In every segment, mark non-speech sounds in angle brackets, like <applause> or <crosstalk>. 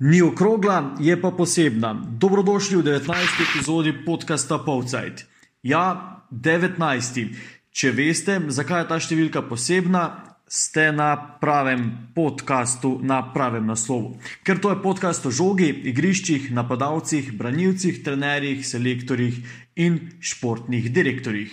Ni okrogla, je pa posebna. Dobrodošli v 19. epizodi podcasta Povcajt. Ja, 19. Če veste, zakaj je ta številka posebna, ste na pravem podkastu, na pravem naslovu. Ker to je podcast o žogi, igriščih, napadalcih, branilcih, trenerjih, selektorjih in športnih direktorjih.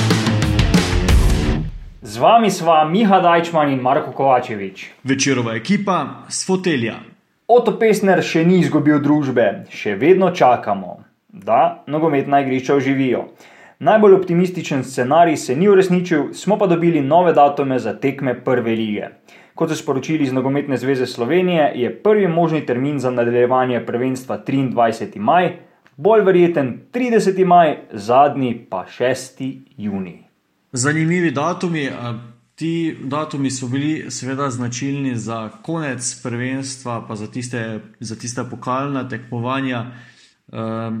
Z vami sva Miha Dajčman in Marko Kovačevič. Večerova ekipa s fotelja. Oto Pesner še ni izgubil družbe, še vedno čakamo, da nogometna igrišča oživijo. Najbolj optimističen scenarij se ni uresničil, smo pa dobili nove datume za tekme prve lige. Kot so sporočili iz Nogometne zveze Slovenije, je prvi možni termin za nadaljevanje prvenstva 23. maj, bolj verjeten 30. maj, zadnji pa 6. junij. Zanimivi datumi. Ti datumi so bili seveda značilni za konec prvenstva, pa za tiste, za tiste pokalna tekmovanja.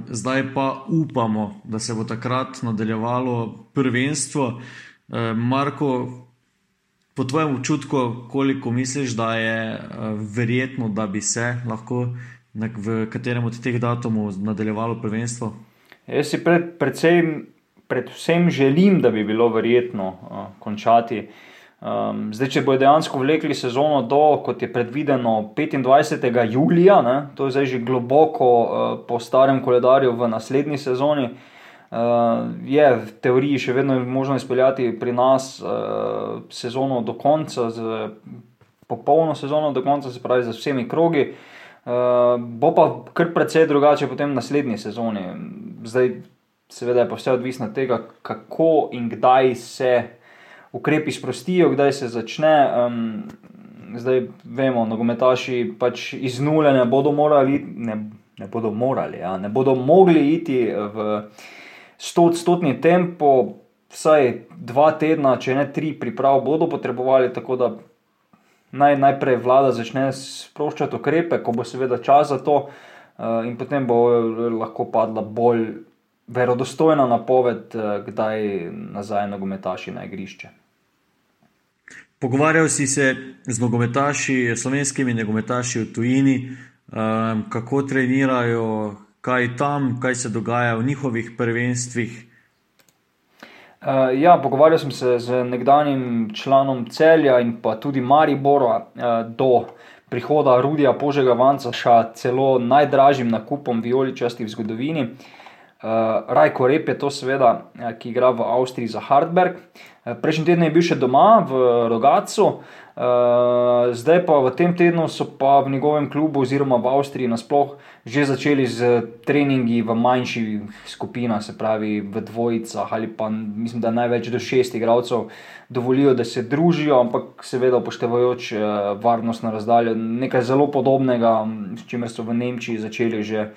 Zdaj pa upamo, da se bo takrat nadaljevalo prvenstvo. Marko, po tvojem občutku, koliko misliš, da je verjetno, da bi se lahko v katerem od teh datumov nadaljevalo prvenstvo? Jaz si pred, predvsem predvsem želim, da bi bilo verjetno uh, končati. Um, zdaj, če bodo dejansko vlekli sezono do, kot je predvideno, 25. julija, ne, to je zdaj že globoko uh, po starem koledarju v naslednji sezoni, uh, je v teoriji še vedno možno izpeljati pri nas uh, sezono do konca, z popolno sezono do konca, se pravi z vsemi krogi. Uh, bo pa kar precej drugače potem v naslednji sezoni. Zdaj, seveda je pa vse odvisno od tega, kako in kdaj se ukrepi sprostijo, kdaj se začne. Um, zdaj vemo, nogometaši pač iz nule ne bodo morali, ne, ne bodo morali, ja, ne bodo mogli iti v 100-odstotni tempo, vsaj dva tedna, če ne tri priprav, bodo potrebovali. Tako da naj, najprej vlada začne sproščati ukrepe, ko bo seveda čas za to, uh, in potem bo lahko padla bolj verodostojna napoved, eh, kdaj nazaj nogometaši na igrišče. Pogovarjal si se z nogometaši, slovenskimi nogometaši v tujini, um, kako trenirajo, kaj tam, kaj se dogaja v njihovih prvenstvih. Uh, ja, pogovarjal sem se z nekdanjim članom Celja in pa tudi Maribora do prihoda Rudija Požega Vanca, še celo najdražjim nakupom vijoličasti v zgodovini. Uh, Rajko Rep je to, seveda, ja, ki igra v Avstriji za Hardberg. Uh, prejšnji teden je bil še doma v Rogacu, uh, zdaj pa v tem tednu so pa v njegovem klubu, oziroma v Avstriji, nasploh že začeli z treningi v manjših skupinah, se pravi v dvojicah ali pa mislim, da največ do šest igralcev dovolijo, da se družijo, ampak seveda upoštevajoč uh, varnostno razdaljo. Nekaj zelo podobnega, s čimer so v Nemčiji začeli že.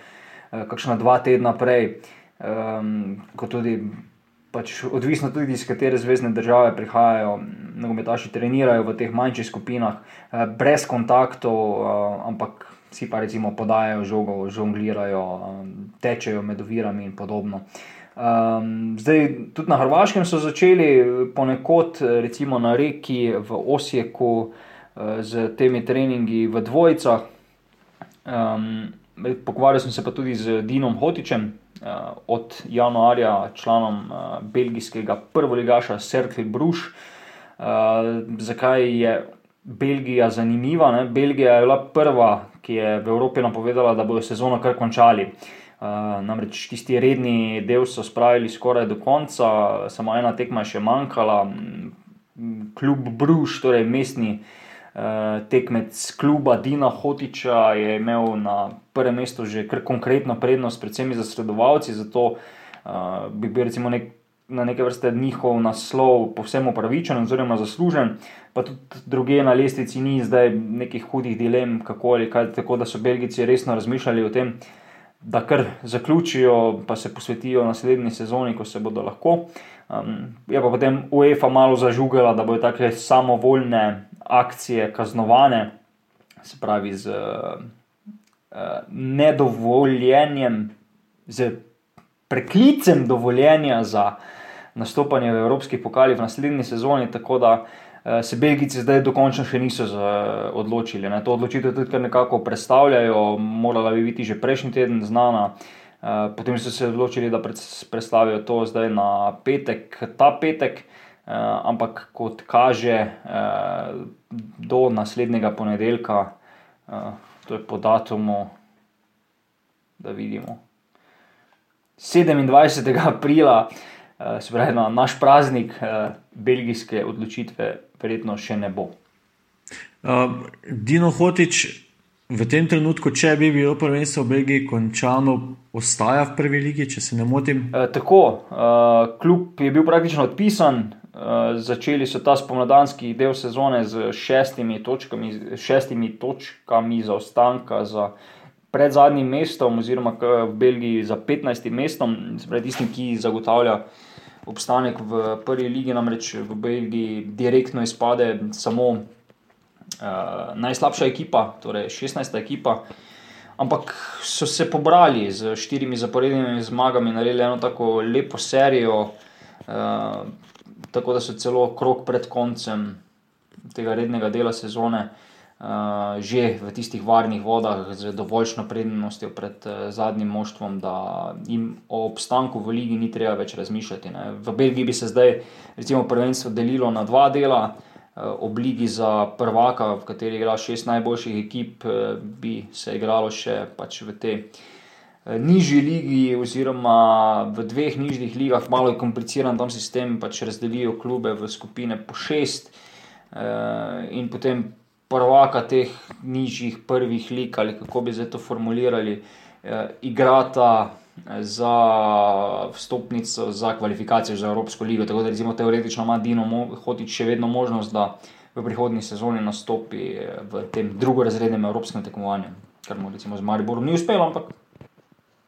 Eh, kakšna dva tedna prej, um, kot tudi. Pač odvisno tudi iz katere zvezdne države prihajajo, nogometaši trenirajo v teh manjših skupinah, eh, brez kontaktov, eh, ampak si pa recimo podajajo žogo, žonglirajo, tečejo med ovirami in podobno. Um, zdaj, tudi na Hrvaškem so začeli ponekod, recimo na reki v Osijeku, z temi treningi v dvojicah. Um, Pogovarjal sem se pa tudi z Dinom Hotičem, uh, od januarja članom uh, belgijskega prvoligaša Cercle Bruž. Uh, zakaj je Belgija zanimiva? Ne? Belgija je bila prva, ki je v Evropi napovedala, da bodo sezono kar končali. Namreč tisti redni del so spravili skoraj do konca, samo ena tekma je še manjkala. Kljub Bruž, torej mestni Eh, tekmec kluba Dina Hotiča je imel na prvem mestu že kar konkretno prednost, predvsem za sredovalci, zato uh, bi bil recimo nek, na neke vrste njihov naslov povsem upravičen oziroma zaslužen, pa tudi druge na lestvici ni zdaj nekih hudih dilem, kako ali kaj, tako da so Belgijci resno razmišljali o tem. da kar zaključijo, pa se posvetijo naslednji sezoni, ko se bodo lahko. Um, je pa potem UEFA malo zažugala, da bodo take samovoljne akcije kaznovane, se pravi z uh, nedovoljenjem, z preklicem dovoljenja za nastopanje v Evropski pokali v naslednji sezoni. Tako da uh, se Belgijci zdaj dokončno še niso odločili. Ne. To odločitev tudi nekako predstavljajo, morala bi biti že prejšnji teden znana. Potem so se odločili, da predstavijo to zdaj na petek, ta petek, eh, ampak kot kaže, do naslednjega ponedeljka, to je po datumu, da vidimo. 27. aprila, se pravi na naš praznik, belgijske odločitve verjetno še ne bo. Uh, Dino Hotič, v tem trenutku, če bi bilo prvenstvo v Belgiji končano, ostaja v prvi ligi, če se ne motim. Uh, tako, uh, klub je bil praktično odpisan. Uh, začeli so ta spomladanski del sezone z šestimi točkami, šestimi točkami za ostanka za pred zadnjim mestom, oziroma v Belgiji za 15 mestom, spred tistim, ki zagotavlja obstanek v prvi ligi, namreč v Belgiji direktno izpade samo uh, najslabša ekipa, torej 16. ekipa. Ampak so se pobrali z štirimi zaporednimi zmagami, naredili eno tako lepo serijo, uh, tako da so celo krok pred koncem tega rednega dela sezone uh, uh, že v tistih varnih vodah z dovoljšno prednostjo pred uh, zadnjim moštvom, da jim o obstanku v ligi ni treba več razmišljati. Ne. V Belgiji bi se zdaj, recimo, prvenstvo delilo na dva dela. Ob ligi za prvaka, v kateri igra šest najboljših ekip, bi se igralo še pač v tej nižji ligi, oziroma v dveh nižjih ligah, malo je kompliciran tam sistem, pač razdelijo klube v skupine po šest, in potem prvaka teh nižjih prvih lik ali kako bi zdaj to formulirali, eh, igrata eh, za vstopnico za kvalifikacijo za Evropsko ligo. Tako da recimo teoretično ima Dino Hotič še vedno možnost, da v prihodnji sezoni nastopi eh, v tem drugorazrednem evropskem tekmovanju, kar mu recimo z Mariborom ni uspelo, ampak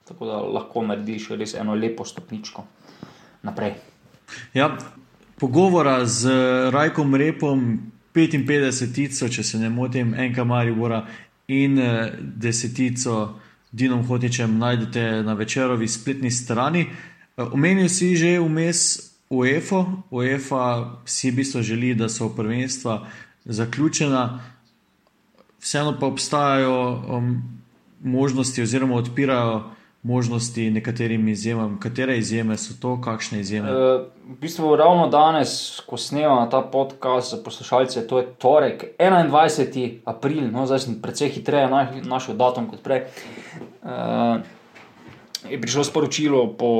tako da lahko narediš res eno lepo stopničko naprej. Ja, pogovora z Rajkom Repom 55, če se ne motim, enka Maribora in eh, desetico Dinom Hotičem najdete na večerovi spletni strani. Eh, omenil si že vmes UEFA, UEFA si v bistvu želi, da so prvenstva zaključena, vseeno pa obstajajo um, možnosti oziroma odpirajo možnosti nekaterim izjemam. Katere izjeme so to, kakšne izjeme? E, v bistvu ravno danes, ko snemamo ta podcast za poslušalce, to je torek, 21. april, no, zdaj sem precej hitreje našel datum kot prej. E, Je prišlo sporočilo po,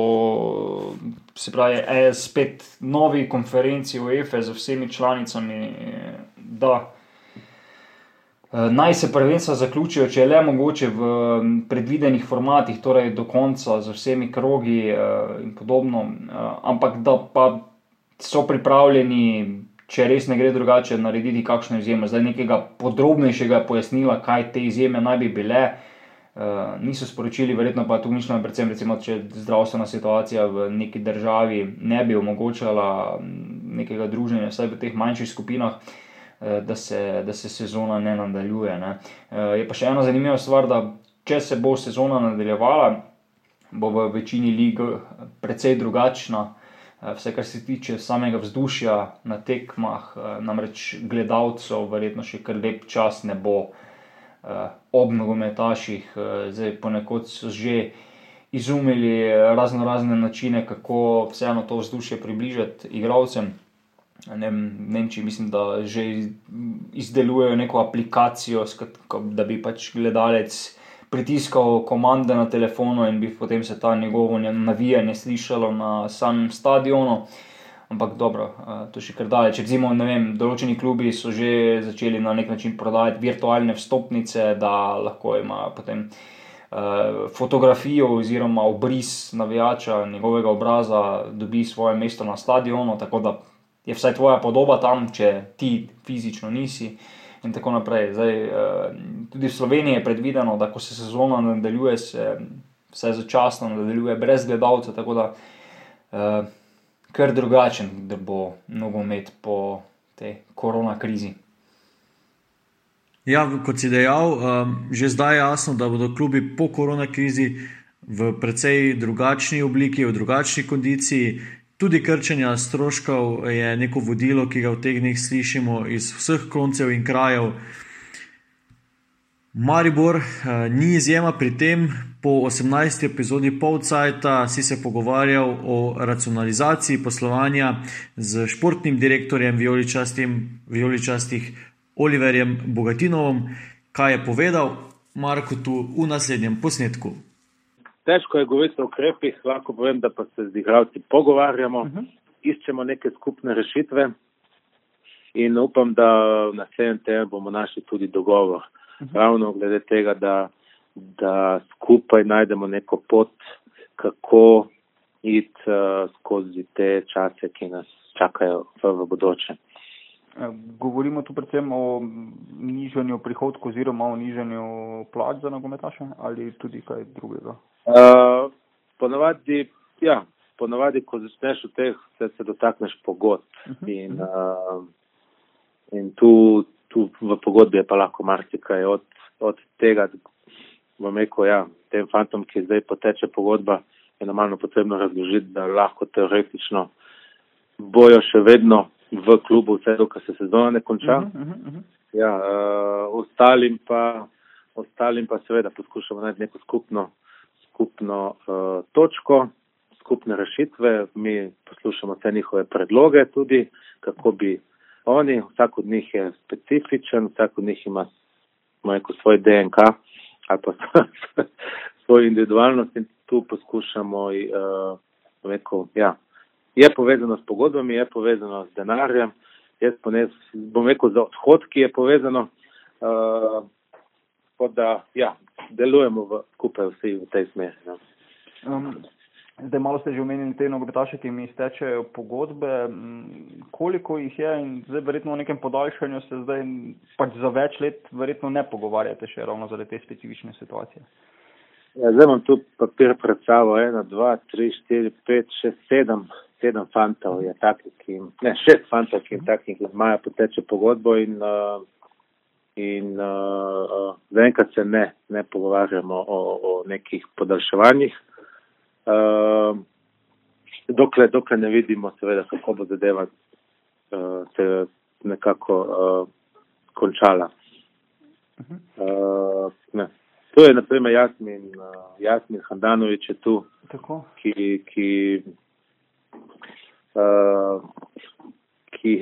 se pravi, spet novi konferenci UEFA z vsemi članicami, da Eh, naj se prvenstva zaključijo, če je le mogoče v predvidenih formatih, torej do konca, z vsemi krogi eh, in podobno, eh, ampak da pa so pripravljeni, če res ne gre drugače, narediti kakšno izjemo. Zdaj nekega podrobnejšega pojasnila, kaj te izjeme naj bi bile. Niso sporočili, verjetno pa tu mišljeno, predvsem, recimo, če zdravstvena situacija v neki državi ne bi omogočala nekega druženja, vsaj v teh manjših skupinah. Eh, da se, da se sezona ne nadaljuje. Ne. Eh, je pa še ena zanimiva stvar, da če se bo sezona nadaljevala, bo v večini lig precej drugačna. Eh, vse, kar se tiče samega vzdušja na tekmah, namreč gledalcev, verjetno še kar lep čas ne bo ob nogometaših, zdaj ponekod so že izumili razno razne načine, kako vseeno to vzdušje približati igralcem ne, Nemčiji, mislim, da že izdelujejo neko aplikacijo, da bi pač gledalec pritiskal komande na telefonu in bi potem se ta njegovo navijanje slišalo na samem stadionu. Ampak dobro, to še kar daleč. Recimo, vem, določeni klubi so že začeli na nek način prodajati virtualne vstopnice, da lahko ima potem. Uh, fotografijo oziroma obris navijača, njegovega obraza, dobi svoje mesto na stadionu, tako da je vsaj tvoja podoba tam, če ti fizično nisi. In tako naprej. Zdaj, eh, tudi v Sloveniji je predvideno, da ko se sezona nadaljuje, se vsaj začasno nadaljuje brez gledalcev, tako da uh, kar drugačen, da bo nogomet po tej korona krizi. Ja, kot si dejal, um, že zdaj je jasno, da bodo klubi po korona krizi v precej drugačni obliki, v drugačni kondiciji. Tudi krčenja stroškov je neko vodilo, ki ga v teh dneh slišimo iz vseh koncev in krajev. Maribor uh, ni izjema pri tem. Po 18. epizodi Polcajta si se pogovarjal o racionalizaciji poslovanja z športnim direktorjem vijoličastih Oliverjem Bogatinovom, kaj je povedal Marko tu v naslednjem posnetku. Težko je govoriti o ukrepih, lahko povem, da pa se z igravci pogovarjamo, uh -huh. iščemo neke skupne rešitve in upam, da v naslednjem tednu bomo našli tudi dogovor. -huh. ravno glede tega, da, da skupaj najdemo neko pot, kako iti uh, skozi te čase, ki nas čakajo v, v bodoče. Eh, govorimo tu predvsem o nižanju prihodkov oziroma o nižanju plač za nogometaše ali tudi kaj drugega? Uh, ponavadi, ja, ponavadi, ko začneš v teh, se, se dotakneš pogodb uh -huh. in, uh, in tu, tu v pogodbi je pa lahko marsikaj od, od tega, bom rekel, ja, tem fantom, ki zdaj poteče pogodba, je normalno potrebno razložiti, da lahko teoretično bojo še vedno v klubu, vse dokaj se sezona ne konča. Uh -huh, uh -huh. Ja, uh, ostalim pa, ostalim pa seveda poskušamo najti neko skupno, skupno uh, točko, skupne rešitve. Mi poslušamo vse njihove predloge tudi, kako bi oni, vsak od njih je specifičen, vsak od njih ima rekel, svoj DNK ali pa <laughs> svojo individualnost in tu poskušamo, uh, rekel, ja, je povezano s pogodbami, je povezano s denarjem, jaz pones, bom rekel, za odhodki je povezano, uh, da ja, delujemo v, skupaj vsi v tej smeri. Ja. Um, Zdaj, malo ste že omenili te nogometaše, ki mi iztečejo pogodbe. Koliko jih je in zdaj, verjetno v nekem podaljšanju, se zdaj pač za več let verjetno ne pogovarjate še ravno zaradi te specifične situacije? Ja, zdaj imam tu papir pred sabo. Ena, dva, tri, štiri, pet, šest, sedem. Sedem fantov je takih, ki jim, ne, šest fantov, ki jim takih imajo poteče pogodbo in, uh, in uh, uh, zaenkrat se ne, ne pogovarjamo o, o nekih podaljševanjih. Uh, dokler, dokler ne vidimo, seveda, kako bo zadeva uh, se nekako uh, končala. Uh, ne. Tu je, naprimer, Jasmin, uh, Jasmin Handanovič je tu, Tako. ki, ki, ki,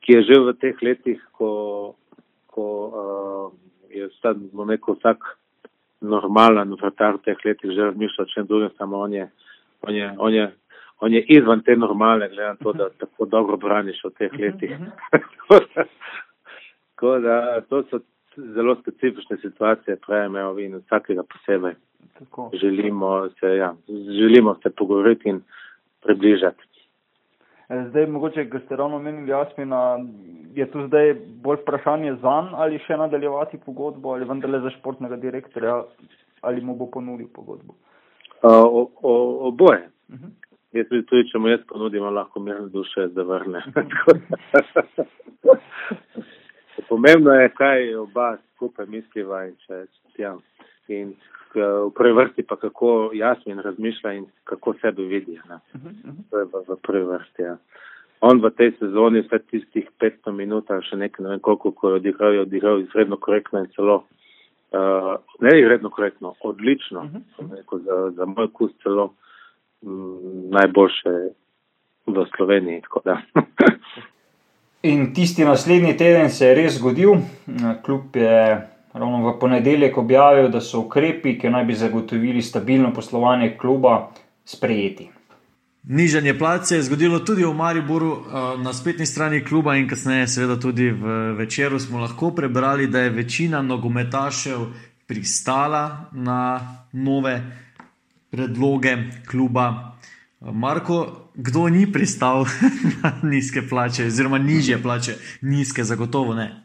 ki je že v teh letih, ko, ko uh, je vsak, bom rekel, vsak normalen vratar v teh letih že razmišlja o čem drugem, samo on je, on je, on je, on je izvan te normale, glede na to, da tako dobro braniš v teh letih. <laughs> tako da to so zelo specifične situacije, pravim, evo, in vsakega posebej. Tako. Želimo se, ja, želimo se pogovoriti in približati. Zdaj, mogoče, ko ste ravno omenili Jasmina, je tu zdaj bolj vprašanje zanj ali še nadaljevati pogodbo ali vendarle za športnega direktorja ali mu bo ponudil pogodbo? Uh, oboje. Uh -huh. Jaz tudi, tudi, če mu jaz ponudim, lahko mirne duše zavrne. Pomembno je, kaj oba skupaj misliva in če ja. In v prvi vrsti pa kako Jasmin razmišlja in kako sebe vidi. Ne. To je v, v prvi vrsti. Ja. On v tej sezoni vse tistih 500 minut še nekaj, ne vem koliko, ko je odigral, je odigral izredno korektno in celo, uh, ne izredno korektno, odlično, uh -huh. rekel, za, za moj kus celo m, najboljše v Sloveniji. Tako, <laughs> in tisti naslednji teden se je res zgodil, kljub je ravno v ponedeljek objavil, da so ukrepi, ki naj bi zagotovili stabilno poslovanje kluba, sprejeti. Nižanje plač se je zgodilo tudi v Mariboru eh, na spletni strani kluba in kasneje, seveda tudi v večeru, smo lahko prebrali, da je večina nogometašev pristala na nove predloge kluba. Marko, kdo ni pristal <laughs> na nizke plače, oziroma nižje plače, nizke, zagotovo ne.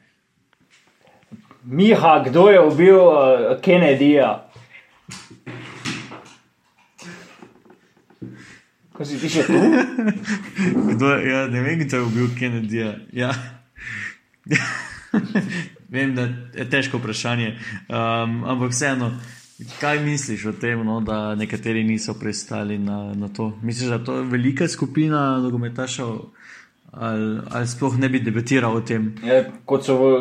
Miha, kdo je ubil uh, Kennedyja? Ko si ti še tu? <laughs> kdo, ja, ne vem, kdo je ubil Kennedyja. Ja. <laughs> vem, da je težko vprašanje, um, ampak vseeno. Uh, kaj misliš o tem, no, da nekateri niso pristali na, na to? Misliš, da to je to velika skupina nogometašev, ali, ali sploh ne bi debatiral o tem? Je, kot, so v,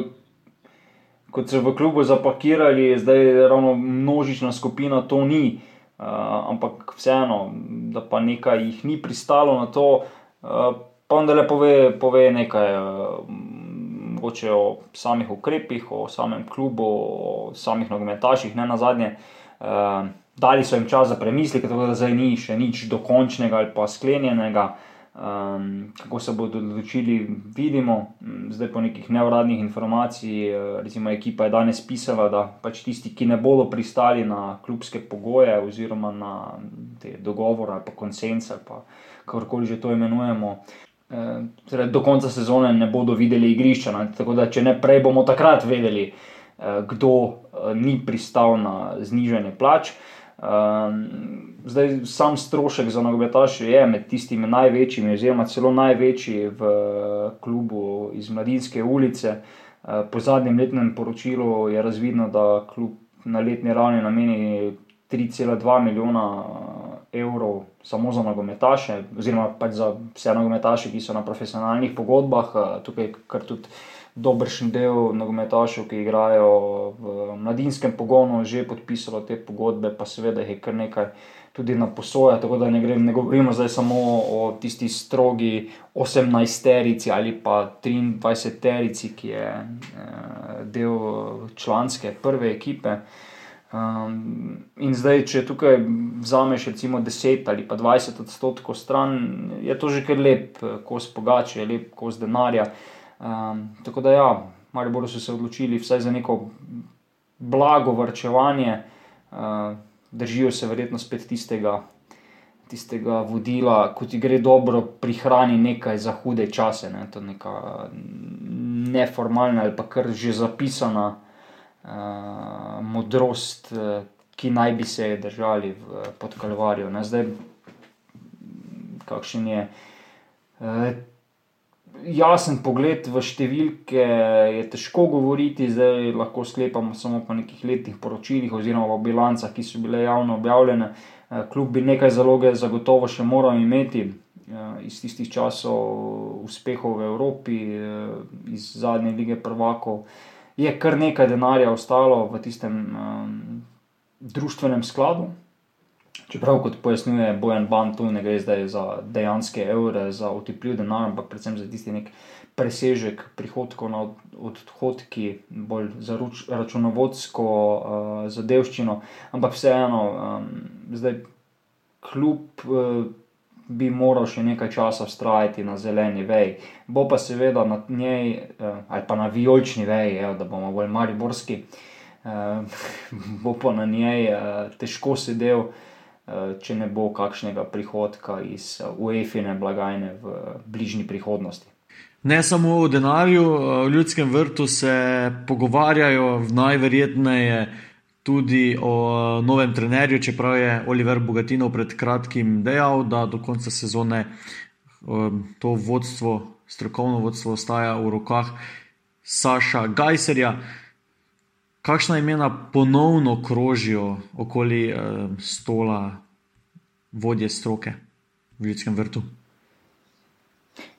kot so v klubu zapakirali, zdaj je ravno množična skupina, to ni. Uh, ampak vseeno, da pa nekaj jih ni pristalo na to, uh, pa vendar le pove, pove nekaj. Uh, mogoče o samih ukrepih, o samem klubu, o samih nogometaših, ne na zadnje. Uh, eh, dali so jim čas za premislek, tako da zdaj ni še nič dokončnega ali pa sklenjenega. Um, kako se bodo odločili, vidimo. Mm, zdaj, po nekih neuradnih informacijah, eh, recimo, ekipa je danes pisala, da pač tisti, ki ne bodo pristali na klubske pogoje, oziroma na te dogovore ali pa konsens, ali pa kakorkoli že to imenujemo, torej do konca sezone ne bodo videli igrišča. Ne? Tako da, če ne prej, bomo takrat vedeli, eh, kdo eh, ni pristal na znižanje plač. Eh, zdaj, sam strošek za nogometaše je med tistimi največjimi, oziroma celo največji v klubu iz Mladinske ulice. Eh, po zadnjem letnem poročilu je razvidno, da klub na letni ravni nameni 3,2 milijona evrov samo za nogometaše, oziroma pač za vse nogometaše, ki so na profesionalnih pogodbah. Eh, tukaj kar tudi dobršen del nogometašev, ki igrajo v mladinskem pogonu, že podpisalo te pogodbe, pa seveda je kar nekaj. Tudi na posoje, tako da ne, gre, ne govorimo zdaj samo o tisti strogi 18-terici ali pa 23-terici, ki je eh, del članske prve ekipe. Um, in zdaj, če tukaj vzameš recimo 10 ali pa 20 odstotkov stran, je to že kar lep eh, kos pogače, lep kos denarja. Um, tako da, ja, malo bolj so se odločili vsaj za neko blago vrčevanje, uh, držijo se verjetno spet tistega, tistega vodila, ko ti gre dobro, prihrani nekaj za hude čase. Ne? To je neka neformalna ali pa kar že zapisana modrost, uh, ki naj bi se držali v, pod Kalvarijo. Ne? Zdaj, kakšen je uh, jasen pogled v številke, je težko govoriti, zdaj lahko sklepamo samo po nekih letnih poročilih oziroma v bilancah, ki so bile javno objavljene. Uh, kljub bi nekaj zaloge zagotovo še moral imeti. Iz tistih časov uspehov v Evropi, iz zadnje lige prvakov, je kar nekaj denarja ostalo v tistem um, družbenem skladu. Čeprav, kot pojasnjuje Bojan Ban, tu ne gre zdaj za dejanske evre, za otepljiv denar, ampak predvsem za tisti nek presežek prihodkov na odhodki, bolj za ruč, računovodsko uh, zadevščino. Ampak vseeno, um, zdaj kljub. Uh, bi moral še nekaj časa vztrajati na zeleni veji. Bo pa seveda na njej, eh, ali pa na vijolični veji, da bomo bolj mariborski, eh, <laughs> bo pa na njej eh, težko sedel, če ne bo kakšnega prihodka iz UEFI-ne blagajne v bližnji prihodnosti. Ne samo o denarju, v ljudskem vrtu se pogovarjajo najverjetneje tudi o eh, novem trenerju, čeprav je Oliver Bogatinov pred kratkim dejal, da do konca sezone eh, to vodstvo, strokovno vodstvo, ostaja v rokah Saša Gajserja. Kakšna imena ponovno krožijo okoli eh, stola vodje stroke v ljudskem vrtu?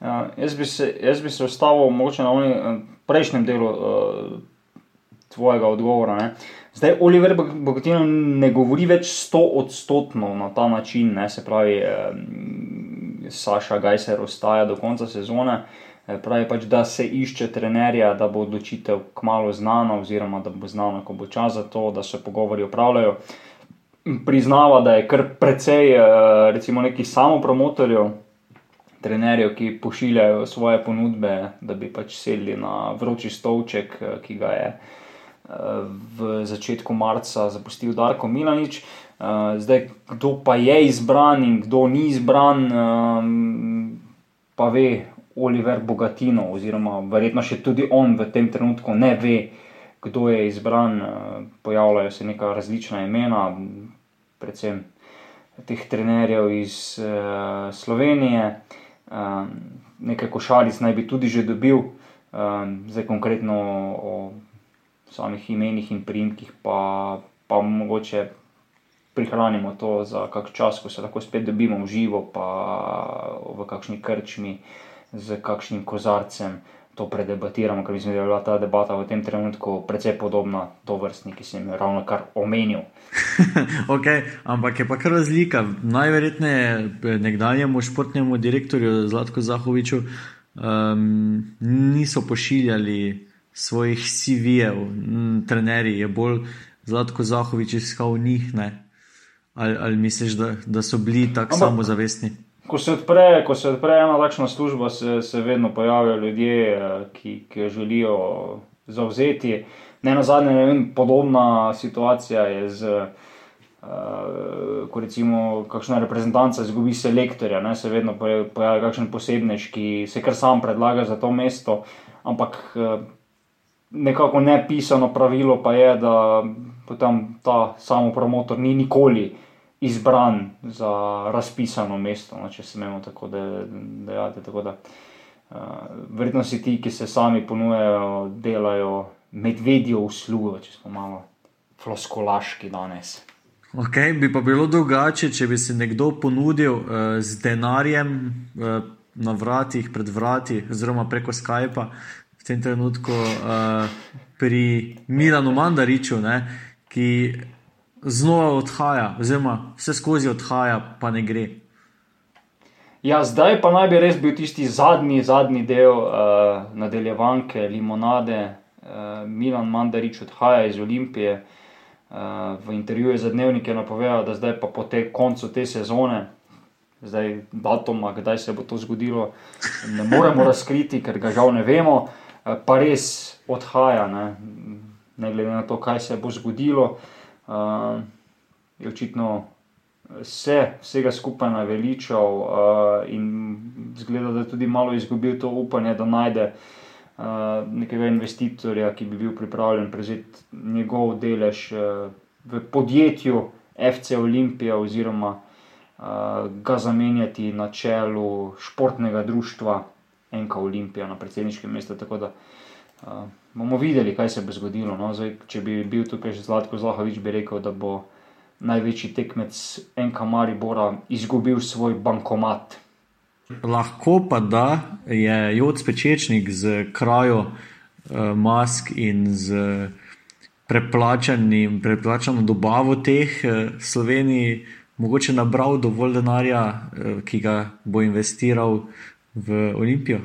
Ja, jaz, bi se, jaz bi se ustavil na onem prejšnjem delu uh, tvojega odgovora. Ne. Zdaj, Oliver Bogatino ne govori več sto odstotno na ta način, ne, se pravi, eh, Saša Gajser ostaja do konca sezone. Eh, pravi pač, da se išče trenerja, da bo odločitev kmalo znana, oziroma da bo znana, ko bo čas za to, da se pogovori opravljajo. Priznava, da je kar precej, eh, recimo, nekih samopromotorjev, trenerjev, ki pošiljajo svoje ponudbe, da bi pač sedli na vroči stolček, eh, ki ga je v začetku marca zapustil Darko Milanič. Uh, zdaj, kdo pa je izbran in kdo ni izbran, um, pa ve Oliver Bogatino, oziroma verjetno še tudi on v tem trenutku ne ve, kdo je izbran. Uh, pojavljajo se neka različna imena, predvsem teh trenerjev iz uh, Slovenije. Um, nekaj košaric naj bi tudi že dobil, um, zdaj konkretno o samih imenih in primkih, pa, pa mogoče prihranimo to za kak čas, ko se lahko spet dobimo v živo, pa v kakšni krčmi z kakšnim kozarcem. To predebatiramo, ker mislim, da je bila ta debata v tem trenutku precej podobna to vrstni, ki sem jo ravno kar omenil. <laughs> okay, ampak je pa kar razlika. Najverjetneje nekdanjemu športnemu direktorju Zlatku Zahoviču um, niso pošiljali svojih CV-jev, trenerji, je bolj Zlatko Zahovič iskal njih. Ali, ali misliš, da, da so bili tako samozavestni? Ko se odpre, ko se odpre ena takšna služba, se, se vedno pojavijo ljudje, eh, ki, ki jo želijo zauzeti. Ne na zadnje, ne vem, podobna situacija je z. Uh, ko recimo kakšna reprezentanca izgubi selektorja, ne, se vedno pojavi kakšen posebnež, ki se kar sam predlaga za to mesto, ampak uh, nekako nepisano pravilo pa je, da potem ta samo promotor ni nikoli izbran za razpisano mesto, no, če se imamo tako dejati. Tako da, uh, verjetno si ti, ki se sami ponujejo, delajo medvedjo uslugo, če smo malo floskolaški danes. Ok, bi pa bilo drugače, če bi se nekdo ponudil uh, z denarjem uh, na vratih, pred vrati, oziroma preko Skypa, tem trenutku uh, pri Milanu Mandariču, ne, ki znova odhaja, oziroma vse skozi odhaja, pa ne gre. Ja, zdaj pa naj bi res bil tisti zadnji, zadnji del uh, nadaljevanke limonade. Uh, Milan Mandarič odhaja iz Olimpije. Uh, v intervjuju za dnevnik je napovedal, da zdaj pa po te koncu te sezone, zdaj datuma, kdaj se bo to zgodilo, ne moremo razkriti, ker ga žal ne vemo, uh, pa res odhaja, ne, ne glede na to, kaj se bo zgodilo. Uh, je očitno vse, vsega skupaj naveličal uh, in zgleda, da je tudi malo izgubil to upanje, da najde uh, nekega investitorja, ki bi bil pripravljen prevzeti njegov delež uh, v podjetju FC Olimpija oziroma uh, ga zamenjati na čelu športnega društva NK Olimpija na predsedniškem mestu. Tako da uh, bomo videli, kaj se bo zgodilo. No? Zdaj, če bi bil tukaj že Zlatko Zlahovič, bi rekel, da bo največji tekmec NK Maribora izgubil svoj bankomat. Lahko pa da je Jod Spečečnik z krajo uh, mask in z preplačano dobavo teh uh, Sloveniji, mogoče nabral dovolj denarja, uh, ki ga bo investiral v Olimpijo.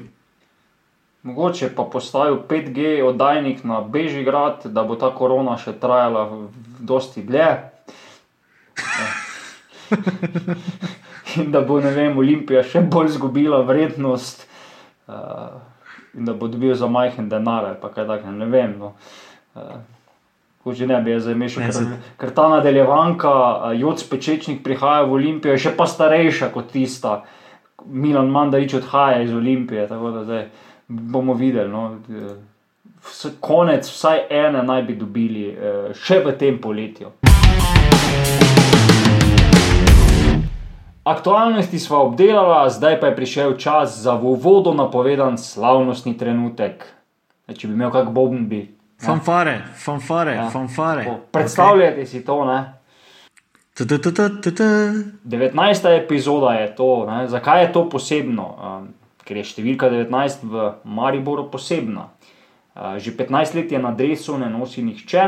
Mogoče pa postavil 5G oddajnik na Bežigrad, da bo ta korona še trajala dosti dlje. <laughs> In da bo, ne vem, Olimpija še bolj izgubila vrednost, uh, in da bo dobil za majhen denar, pa kaj takega, ne vem. No. Uh, Že ne bi jaz zamišljal, ker, ker ta nadaljevanka, Jod Spečečnik prihaja v Olimpijo, je še pa starejša kot tista, Milan Mandarič odhaja iz Olimpije. Tako da zdaj bomo videli. No, konec, vsaj ene naj bi dobili eh, še v tem poletju. Aktualnosti smo obdelali, zdaj pa je prišel čas za v uvodu napovedan slavnostni trenutek. Če bi imel kak boben bi. Fanfare, fanfare, ja. fanfare. Predstavljajte okay. si to, ne? 19. epizoda je to, ne? zakaj je to posebno? Um, ker je številka 19 v Mariboru posebna. Že 15 let je na drevesu ne nosi nihče,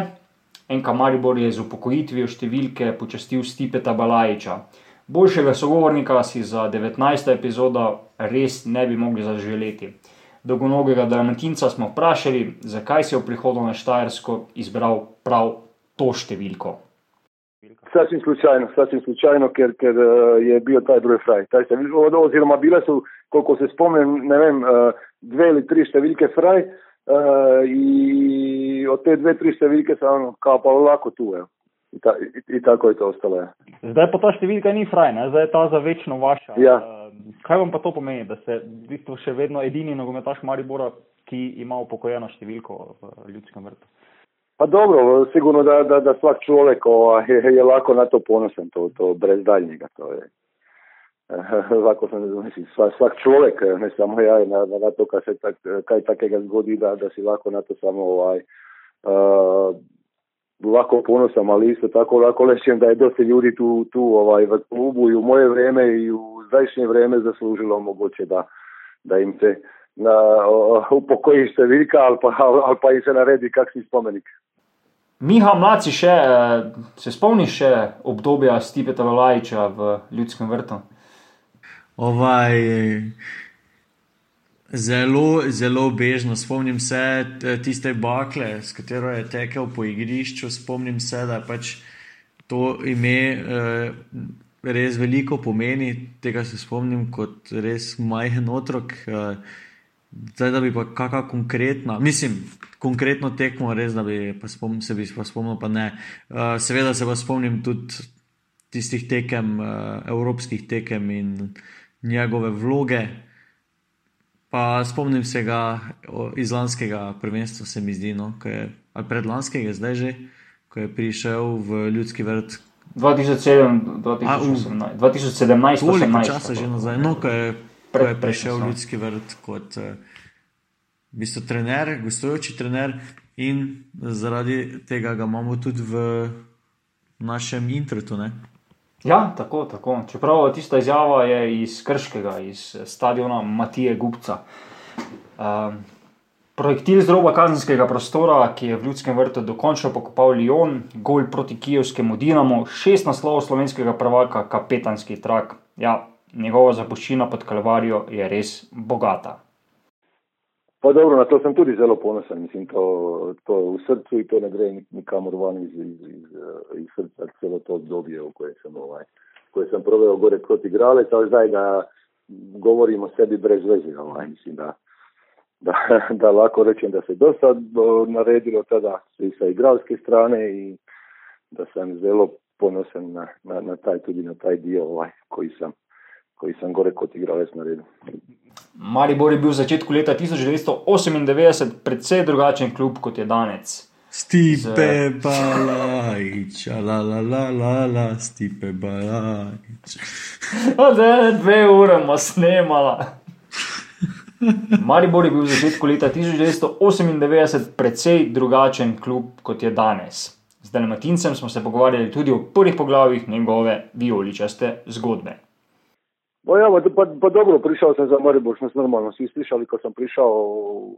enka Maribor je z upokojitvijo številke počastil Stipeta Balajiča. Boljšega sogovornika si za 19. epizodo res ne bi mogli zaželeti. Dolgonogega Dramantinca smo vprašali, zakaj se je v prihodu na Štajersko izbral prav to številko. Sasvim slučajno, sasvim slučajno, ker, ker je bil ta broj fraj. Oziroma, bile so koliko se spomnim, ne vem, uh, dve ali tri številke fraj uh, in od te dve, tri številke so ono, kao pa lahko tu. Je. In, ta, in, in tako je to ostalo. Je. Zdaj pa ta številka ni fraj, ne? zdaj je ta za večno vaša. Ja. Uh, kaj vam pa to pomeni, da ste v bistvu še vedno edini nogometaš Maribora, ki ima upokojeno številko v ljudskem vrtu? Pa dobro, sigurno da, da, da svak čovjek ovaj, je lako na to ponosan, to, to brez daljnjega, to je. <laughs> Lako sam mislim, svak, svak čovjek, ne samo ja, na, na to kad se tak, kaj takega zgodi, da, da si lako na to samo ovaj, uh, lako ponosan, ali isto tako lako lešem da je dosta ljudi tu, tu ovaj, v klubu i u moje vrijeme i u zdajšnje vrijeme zaslužilo moguće da, da im se na upokoji številka ali pa, ali pa im se naredi kakšni spomenik. Miha Mlaci, še, se spomniš še obdobja Stipeta Valajiča v Ljudskem vrtu? Ovaj, zelo, zelo bežno. Spomnim se tiste bakle, s katero je tekel po igrišču. Spomnim se, da pač to ime eh, res veliko pomeni. Tega se spomnim kot res majhen otrok. Eh, zdaj, da bi pa kakšna konkretna, mislim, konkretno tekmo, res, da bi pa spom, se bi pa spomnil, pa ne. Eh, seveda se pa spomnim tudi tistih tekem, eh, evropskih tekem in njegove vloge. Pa spomnim se ga iz lanskega prvenstva, se mi zdi, no, je, ali predlanskega, zdaj že, ko je prišel v ljudski vrt. 2007, 2018, 2017, toliko časa že nazaj, no, ko je, ko je prišel v ljudski vrt kot uh, v bistvu trener, gostujoči trener in zaradi tega ga imamo tudi v našem introtu. Ja, tako, tako. Čeprav tista izjava je iz Krškega, iz stadiona Matije Gupca. Um, projektil z roba kazenskega prostora, ki je v ljudskem vrtu dokončno pokopal Lyon, gol proti kijevskemu Dinamu, šest naslovov slovenskega prvaka, kapetanski trak. Ja, njegova zapuščina pod Kalvarijo je res bogata. Pa dobro, na to sem tudi zelo ponosen. Mislim, to, to v srcu in to ne gre nikamor van iz, iz, iz, iz srca, celo to obdobje, v koje sem, ovaj, koje sem proveo gore kot igralec, ali zdaj, da govorim o sebi brez veze, ovaj, mislim, da, da, <laughs> da lahko rečem, da se dosta naredilo tada i sa igralske strane i da sam zelo ponosen na, na, na taj, tudi na taj dio ovaj, koji sam koji sam gore kot igralec naredil. Maribor je bil v začetku leta 1998 precej drugačen klub kot je danes. Stipe balajč, la la la la la, stipe balajč. <laughs> Ode, dve ure smo snemala. Maribor je bil v začetku leta 1998 precej drugačen klub kot je danes. Z Dalmatincem smo se pogovarjali tudi o prvih poglavjih njegove vijoličaste zgodbe. No ja, pa, pa dobro, prišao sam za Maribor, što normalno svi slišali kad sam prišao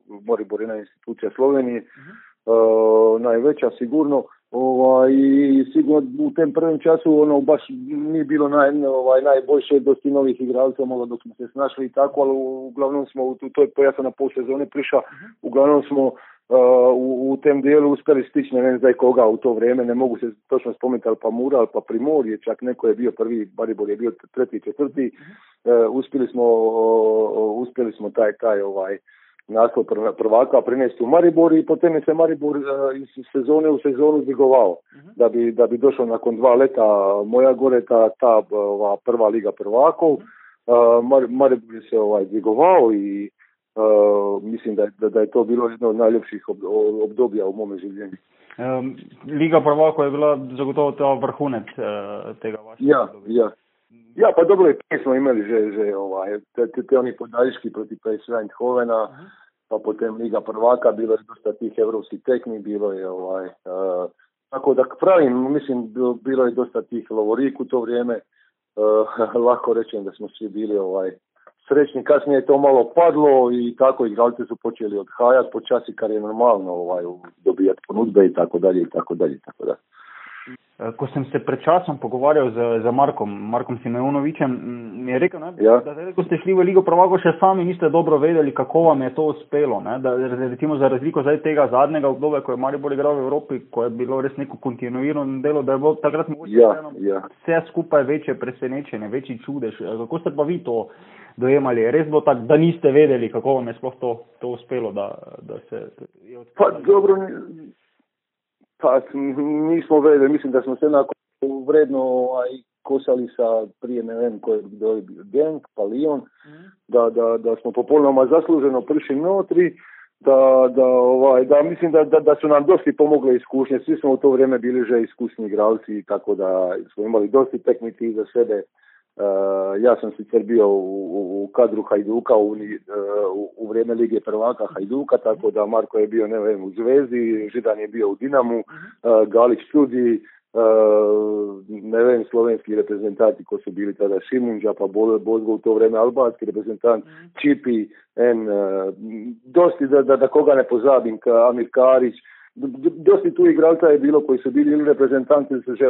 u Maribor jedna institucija Slovenije, uh-huh. uh, najveća sigurno, ovaj, i sigurno u tem prvim času ono baš nije bilo naj, ovaj, najboljše dosti novih igralca, malo dok smo se snašli i tako, ali uglavnom smo, u toj, ja sam na pol sezone prišao, uh-huh. uglavnom smo u, u tem dijelu uspjeli stići, ne znam koga u to vrijeme, ne mogu se točno spomenuti, ali pa Mura, ali pa Primor je čak neko je bio prvi, Baribor je bio treti, četvrti, uh, uspjeli smo, uspjeli smo taj, taj ovaj, naslov prvaka prinesti u Maribor i potom je se Maribor uh, iz sezone u sezonu zdigovao, uh-huh. da, bi, da bi došao nakon dva leta moja gore ta, ta ova, prva liga prvakov, uh, Maribor je se ovaj, zdigovao i Uh, mislim, da, da, da je to bilo jedno od najljepših ob, obdobja v mojem življenju. Um, Liga prvako je bila zagotovo ta vrhunec uh, tega vašega ja, obdobja. Ja. ja, pa dobro je, smo imeli že, že ovaj, te, te, te oni podaljški proti PSV Eindhovena, uh -huh. pa potem Liga prvaka, bilo je dosta tih evropskih tekmi, bilo je ovaj, uh, tako da pravim, mislim, bilo, je dosta tih lovorik u to vrijeme, uh, <laughs> lahko rečem da smo svi bili ovaj, srećni, kasnije je to malo padlo i tako igralci su počeli odhajati počasi kar je normalno ovaj, dobijati ponudbe i tako dalje i tako dalje i tako dalje. Eh, ko sem se pred časom pogovarjal z, z Markom, Markom Simeonovičem, mi je rekel, ne, ja. da, da ko ste šli v Ligo Prvako, še sami niste dobro vedeli, kako vam je to uspelo. Ne, da, recimo za razliko zdaj tega zadnjega obdobja, ko je Maribor igral v Evropi, ko je bilo res neko kontinuirano delo, da je bilo takrat mogoče ja, ja. vse skupaj večje presenečenje, večji čudež. Eh, kako ste pa vi to dojemali? Res bilo tako, da niste vedeli, kako vam je sploh to, to uspelo, da, da se je odprlo? Pa dobro. Pa nismo vedeli, mislim da smo se enako vredno ovaj, kosali sa prije ne vem ko je bio Genk, pa Lyon, mm. da, da, da smo popolnoma zasluženo prišli notri, da, da, ovaj, da mislim da, da, da su nam dosti pomogle iskušnje. Svi smo u to vrijeme bili že iskusni igralci, tako da smo imali dosti tekniki iza sebe. Uh, ja sam sicer bio u, kadru Hajduka u, uh, u, vrijeme Lige prvaka Hajduka, tako da Marko je bio ne vem, u Zvezdi, Židan je bio u Dinamu, uh, Galić uh, ne vem, slovenski reprezentanti ko su bili tada Šimunđa, pa Bozgo u to vrijeme albanski reprezentant, Čipi, en, dosti da, da, da koga ne pozabim, ka Amir Karić, dosti tu igralca je bilo koji su bili ili reprezentanti su že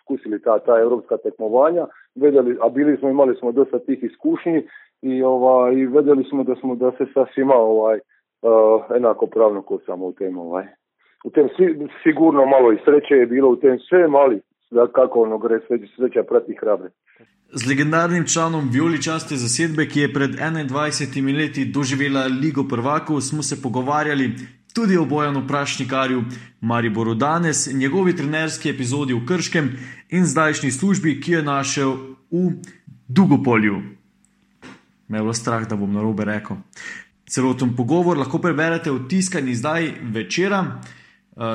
skusili ta, ta europska tekmovanja, vedeli, a bili smo, imali smo dosta tih iskušnji i, ovaj, i vedeli smo da smo da se sa svima ovaj, uh, enako pravno ko samo u tem ovaj. U tem si, sigurno malo i sreće je bilo u tem sve mali, da kako ono gre sreća prati hrabre. Z legendarnim članom Violičaste zasedbe, ki je pred 21 leti doživela Ligo prvakov, smo se pogovarjali tudi o Bojanu Prašnikarju, Mariboru danes, njegovi trenerski epizodi v Krškem in zdajšnji službi, ki jo je našel v Dugopolju. Me je bilo strah, da bom narobe rekel. Celoten pogovor lahko preberete v tiskani zdaj večera,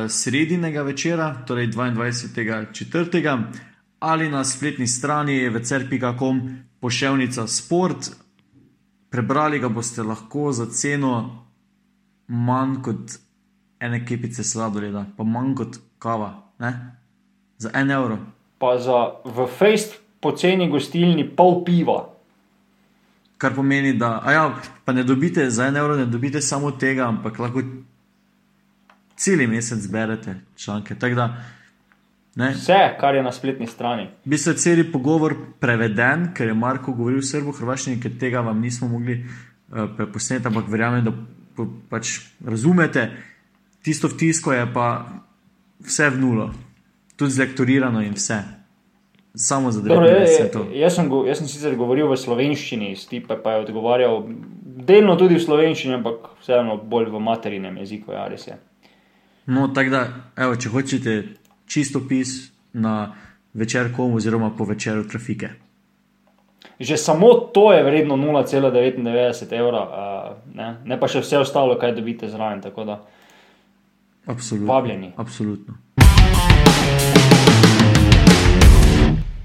sredinega večera, torej 22.4. ali na spletni strani večer.com poševnica sport. Prebrali ga boste lahko za ceno manj kot ene kepice sladoleda, pa manj kot kava, ne? za en evro. Pa za v fejst poceni gostilni pol piva. Kar pomeni, da ja, ne dobite za en evro, ne dobite samo tega, ampak lahko cel mesec zberete članke. Da, Vse, kar je na spletni strani. Bi se cel pogovor preveden, ker je Marko govoril v srbo-hrvaščini, ker tega vam nismo mogli uh, preposneti, ampak verjamem, da pač razumete, tisto v tisko je pa vse v nulo, tudi zlektorirano in vse. Samo za Dobro, je, jaz, sem jaz sem sicer govoril v slovenščini, Stipe pa je odgovarjal delno tudi v slovenščini, ampak vseeno bolj v materinem jeziku. Ja, res je. No, tako da, evo, če hočete čisto pis na večer komu, oziroma po večeru trafike. Že samo to je vredno 0,99 evra, uh, ne? ne pa še vse ostalo, kaj dobite zraven. Absolutno. Vabljeni. Absolutno.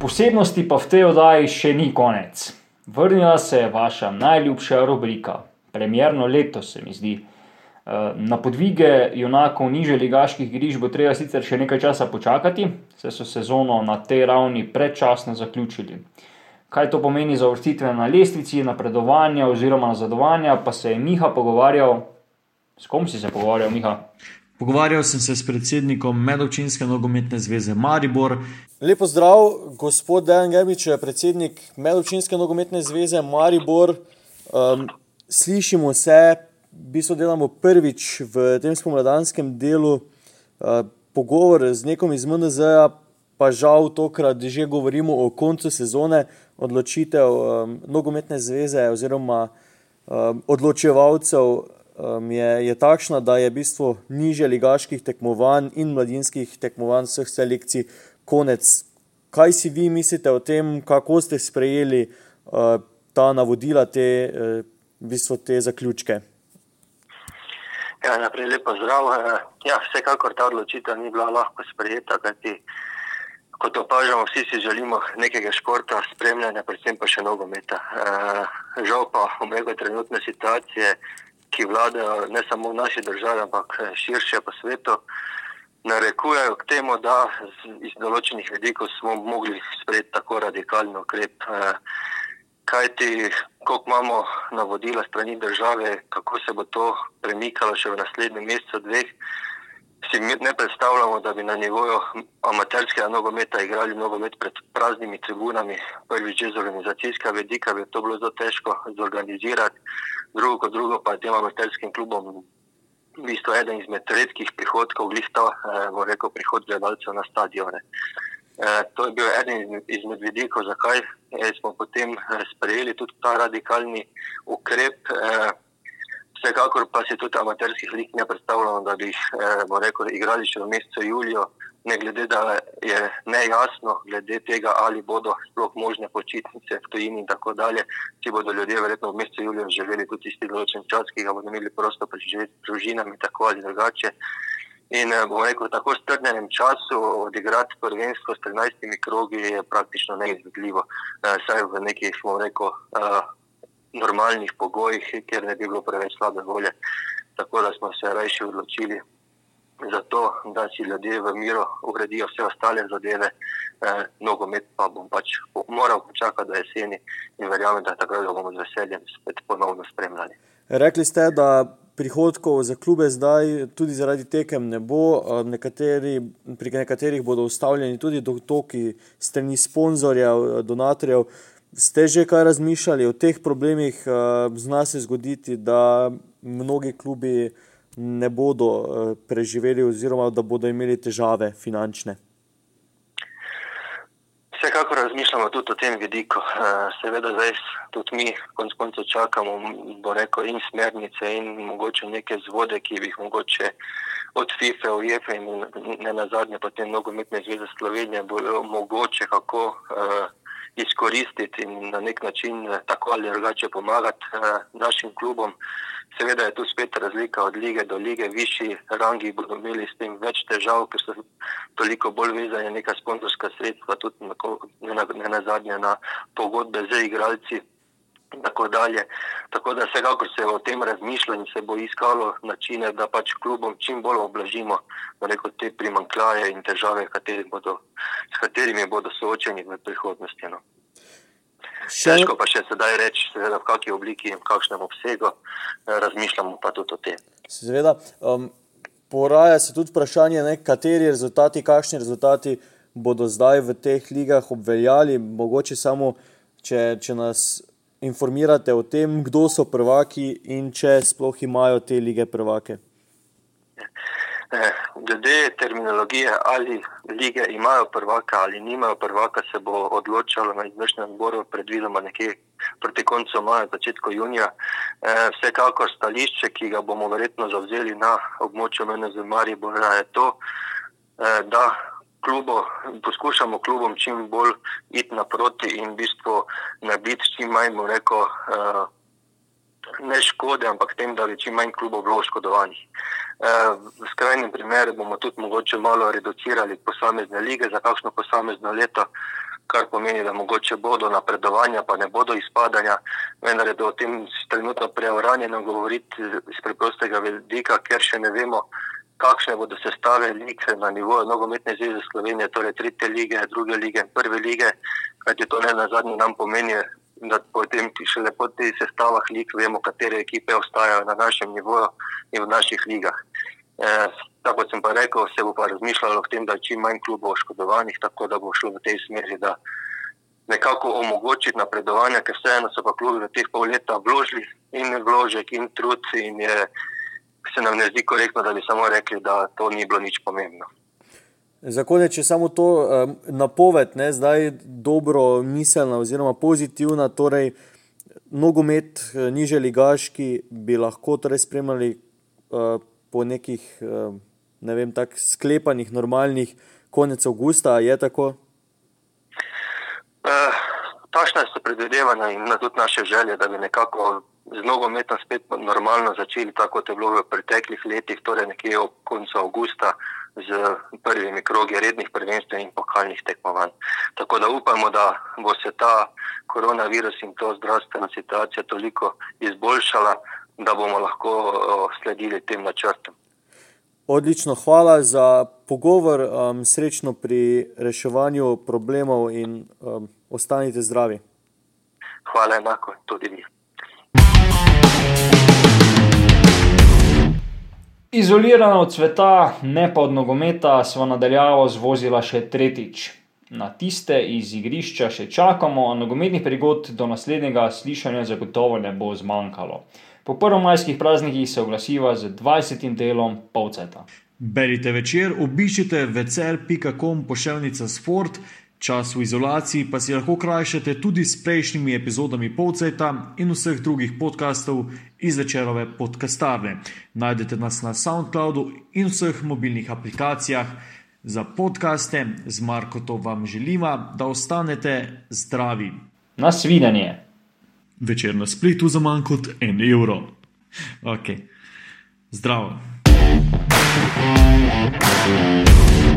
Posebnosti pa v tej oddaji še ni konec. Vrnila se je vaša najljubša rubrika, premjerno leto se mi zdi. Na podvige junakov niže ligaških griž bo treba sicer še nekaj časa počakati, saj so sezono na tej ravni predčasno zaključili kaj to pomeni za vrstitve na lestvici, napredovanja oziroma nazadovanja, pa se je Miha pogovarjal. S kom si se pogovarjal, Miha? Pogovarjal sem se s predsednikom Medovčinske nogometne zveze Maribor. Lepo zdrav, gospod Dejan Gemič, predsednik Medovčinske nogometne zveze Maribor. Um, slišimo se, v bistvu delamo prvič v tem spomladanskem delu uh, pogovor z nekom iz MNZ-a, pa žal tokrat že govorimo o koncu sezone, odločitev um, nogometne zveze oziroma um, odločevalcev um, je, je takšna, da je v bistvu niže ligaških tekmovanj in mladinskih tekmovanj vseh selekcij konec. Kaj si vi mislite o tem, kako ste sprejeli uh, ta navodila, te, uh, v bistvu te zaključke? Ja, najprej lepo zdrav. Ja, vsekakor ta odločitev ni bila lahko sprejeta, kajti kot opažamo, vsi si želimo nekega športa, spremljanja, predvsem pa še nogometa. E, žal pa omega trenutne situacije, ki vladajo ne samo v naši državi, ampak širše po svetu, narekujejo k temu, da iz določenih vidikov smo mogli sprejeti tako radikalen ukrep. E, Kaj ti, koliko imamo navodila strani države, kako se bo to premikalo še v naslednjem mesecu, dveh, si ne predstavljamo, da bi na nivoju amaterskega nogometa igrali nogomet pred praznimi tribunami. Prvič, že z organizacijskega vedika bi to bilo zelo težko zorganizirati, drugo kot drugo pa tem amaterskim klubom. V bistvu je eden izmed redkih prihodkov, glihta, eh, rekel, prihod gledalcev na stadione. Eh, to je bil eden izmed vidikov, zakaj eh, smo potem eh, sprejeli tudi ta radikalni ukrep. Eh, Vsekakor pa si tudi amaterskih lig ne predstavljamo, da bi jih eh, igrali še v mesecu Julijo, ne glede da je nejasno, glede tega, ali bodo sploh možne počitnice v tujini in tako dalje. Si bodo ljudje verjetno v mesecu Julijo želeli tudi tisti določen čas, ki ga bodo imeli prosto preživeti s družinami, tako ali drugače. In eh, bomo rekel, tako strnjenem času odigrati prvenstvo s 13 krogi je praktično neizvedljivo, eh, saj v nekih, bomo rekel, eh, normalnih pogojih, kjer ne bi bilo preveč slabe volje. Tako da smo se rajši odločili za to, da si ljudje v miru uredijo vse ostale zadeve, eh, nogomet pa bom pač moral počakati do jeseni in verjamem, da takrat ga bomo z veseljem spet ponovno spremljali. Rekli ste, da prihodkov za klube zdaj tudi zaradi tekem ne bo, nekateri, pri nekaterih bodo ustavljeni tudi dotoki strani sponzorjev, donatorjev. Ste že kaj razmišljali o teh problemih? Eh, zna se zgoditi, da mnogi klubi ne bodo eh, preživeli, oziroma da bodo imeli težave finančne. Vsekakor razmišljamo tudi o tem vidiku. Eh, seveda, zdaj tudi mi, konec koncev, čakamo rekel, in smernice, in mogoče neke zvode, ki bi jih mogoče od FIFA, UEFA in ne na zadnje, potem nogometne zveze Slovenije, bojo mogoče kako. Uh, izkoristiti in na nek način eh, tako ali drugače pomagati uh, našim klubom. Seveda je tu spet razlika od lige do lige, višji rangi bodo imeli s tem več težav, ker so toliko bolj vezani na neka sponzorska sredstva, tudi na, na, na, na zadnje na pogodbe z igralci. Tako, tako da vsekakor se o tem razmišlja in se bo iskalo načine, da pač klubom čim bolj oblažimo rekel, te primankljaje in težave, kateri bodo, s katerimi bodo soočeni v prihodnosti. No. Še... Težko pa še sedaj reči, seveda, v kakšni obliki in v kakšnem obsegu, eh, razmišljamo pa tudi o tem. Seveda, um, poraja se tudi vprašanje, ne, kateri rezultati, kakšni rezultati bodo zdaj v teh ligah obveljali, mogoče samo, če, če nas informirate o tem, kdo so prvaki in če sploh imajo te lige prvake? Eh, glede terminologije, ali lige imajo prvaka ali nimajo prvaka, se bo odločalo na izvršnem odboru, predvidoma nekje proti koncu maja, začetku junija. Eh, vsekakor stališče, ki ga bomo verjetno zavzeli na območju MNZ Maribora, je to, eh, da klubo, poskušamo klubom čim bolj iti naproti in v bistvu narediti čim manj, rekel, uh, ne škode, ampak tem, da bi čim manj klubov bilo oškodovanih. Uh, v skrajnem primeru bomo tudi mogoče malo reducirali posamezne lige za kakšno posamezno leto, kar pomeni, da mogoče bodo napredovanja, pa ne bodo izpadanja, vendar je o tem trenutno preuranjeno govoriti iz preprostega vidika, ker še ne vemo, kakšne bodo sestave lig na nivoju nogometne zveze Slovenije, torej tretje lige, druge lige, prve lige, kajti to ne na zadnji nam pomeni, da potem šele po teh sestavah lig vemo, katere ekipe ostajajo na našem nivoju in v naših ligah. E, tako sem pa rekel, se bo pa razmišljalo o tem, da je čim manj klubov oškodovanih, tako da bo šlo v tej smeri, da nekako omogočiti napredovanje, ker vseeno so pa klubi v teh pol leta vložili in vložek in trud in je se nam ne zdi korektno, da bi samo rekli, da to ni bilo nič pomembno. Za konec, če samo to napoved, ne, zdaj dobro miselna oziroma pozitivna, torej nogomet eh, niže ligaški bi lahko torej spremljali uh, po nekih, uh, ne vem, tak sklepanih normalnih konec avgusta, je tako? Uh, Tašna so predvidevanja in tudi naše želje, da bi nekako z nogometom spet normalno začeli, tako kot je bilo v preteklih letih, torej nekje ob koncu avgusta z prvimi krogi rednih prvenstv in pokalnih tekmovanj. Tako da upamo, da bo se ta koronavirus in to zdravstvena situacija toliko izboljšala, da bomo lahko sledili tem načrtom. Odlično, hvala za pogovor, um, srečno pri reševanju problemov in um, ostanite zdravi. Hvala enako, tudi vi. Izolirana od sveta, ne pa od nogometa, smo nadaljavo zvozila še tretjič. Na tiste iz igrišča še čakamo, a nogometnih prigod do naslednjega slišanja zagotovo ne bo zmanjkalo. Po prvomajskih praznikih se oglasiva z 20. delom Pavceta. Berite večer, obiščite večer.com pošiljnica sport Čas v izolaciji pa si lahko krajšate tudi s prejšnjimi epizodami Povceta in vseh drugih podkastov iz večerove podcastarne. Najdete nas na SoundCloudu in vseh mobilnih aplikacijah. Za podkaste z Marko vam želimo, da ostanete zdravi. Nasvidenje. Večer na spletu za manj kot en evro. Ok, zdravo. thank you